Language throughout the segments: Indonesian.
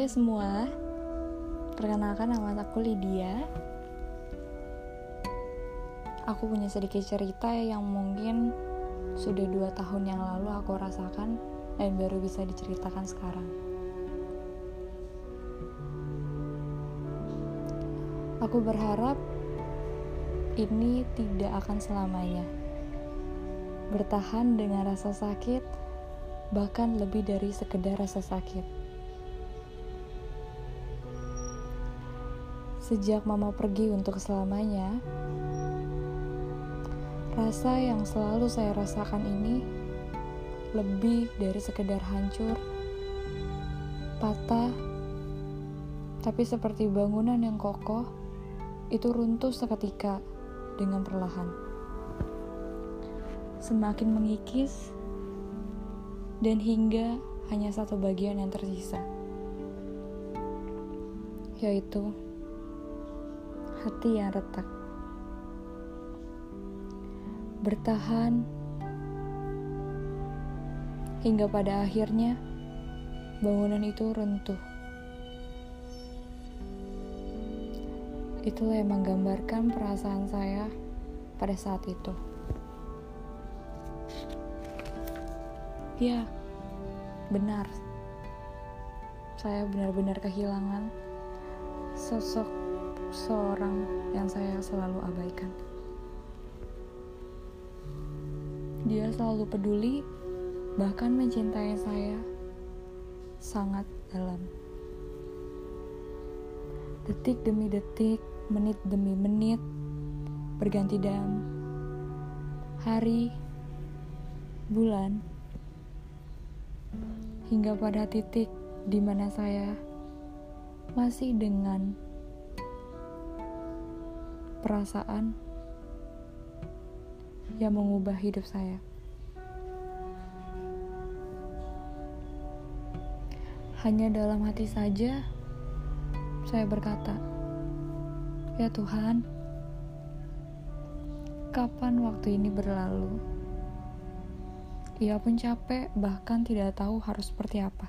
Hai semua, perkenalkan nama aku Lydia. Aku punya sedikit cerita yang mungkin sudah dua tahun yang lalu aku rasakan dan baru bisa diceritakan sekarang. Aku berharap ini tidak akan selamanya. Bertahan dengan rasa sakit, bahkan lebih dari sekedar rasa sakit. Sejak mama pergi untuk selamanya, rasa yang selalu saya rasakan ini lebih dari sekedar hancur, patah, tapi seperti bangunan yang kokoh, itu runtuh seketika dengan perlahan. Semakin mengikis, dan hingga hanya satu bagian yang tersisa, yaitu hati yang retak. Bertahan hingga pada akhirnya bangunan itu runtuh. Itulah yang menggambarkan perasaan saya pada saat itu. Ya, benar. Saya benar-benar kehilangan sosok seorang yang saya selalu abaikan. Dia selalu peduli, bahkan mencintai saya sangat dalam. Detik demi detik, menit demi menit, berganti dalam hari, bulan, hingga pada titik di mana saya masih dengan perasaan yang mengubah hidup saya. Hanya dalam hati saja saya berkata, "Ya Tuhan, kapan waktu ini berlalu?" Ia pun capek, bahkan tidak tahu harus seperti apa.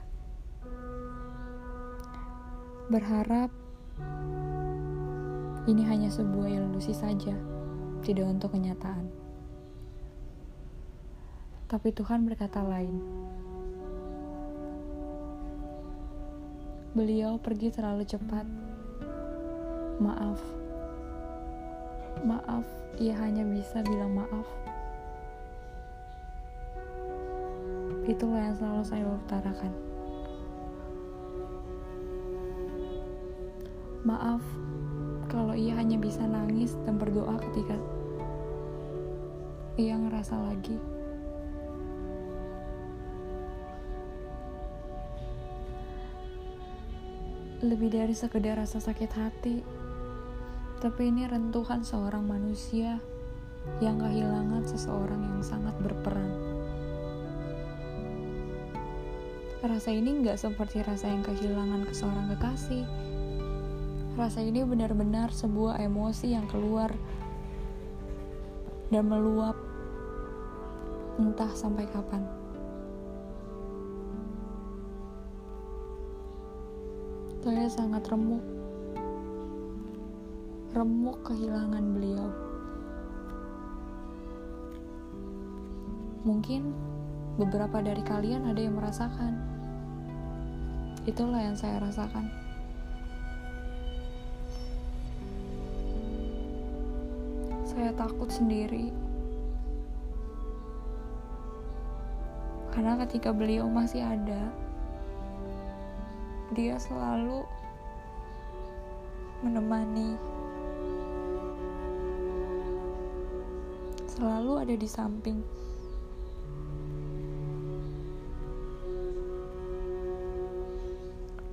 Berharap ini hanya sebuah ilusi saja, tidak untuk kenyataan. Tapi Tuhan berkata lain. Beliau pergi terlalu cepat. Maaf. Maaf, ia hanya bisa bilang maaf. Itulah yang selalu saya utarakan. Maaf, kalau ia hanya bisa nangis dan berdoa ketika ia ngerasa lagi. Lebih dari sekedar rasa sakit hati, tapi ini rentuhan seorang manusia yang kehilangan seseorang yang sangat berperan. Rasa ini nggak seperti rasa yang kehilangan ke seorang kekasih, Rasa ini benar-benar sebuah emosi yang keluar dan meluap entah sampai kapan. Saya sangat remuk. Remuk kehilangan beliau. Mungkin beberapa dari kalian ada yang merasakan. Itulah yang saya rasakan. Saya takut sendiri. Karena ketika beliau masih ada, dia selalu menemani, selalu ada di samping.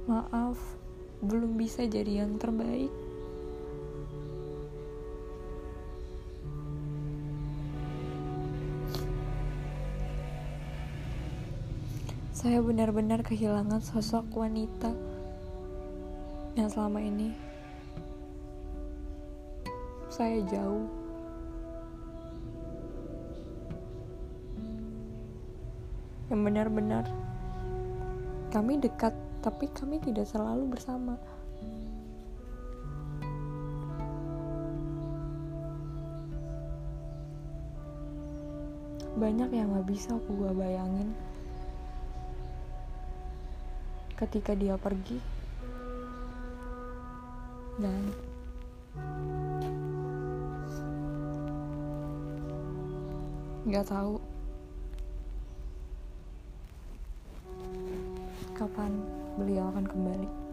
Maaf, belum bisa jadi yang terbaik. Saya benar-benar kehilangan sosok wanita yang selama ini saya jauh. Yang benar-benar kami dekat tapi kami tidak selalu bersama. Banyak yang gak bisa aku gua bayangin ketika dia pergi dan nggak tahu kapan beliau akan kembali.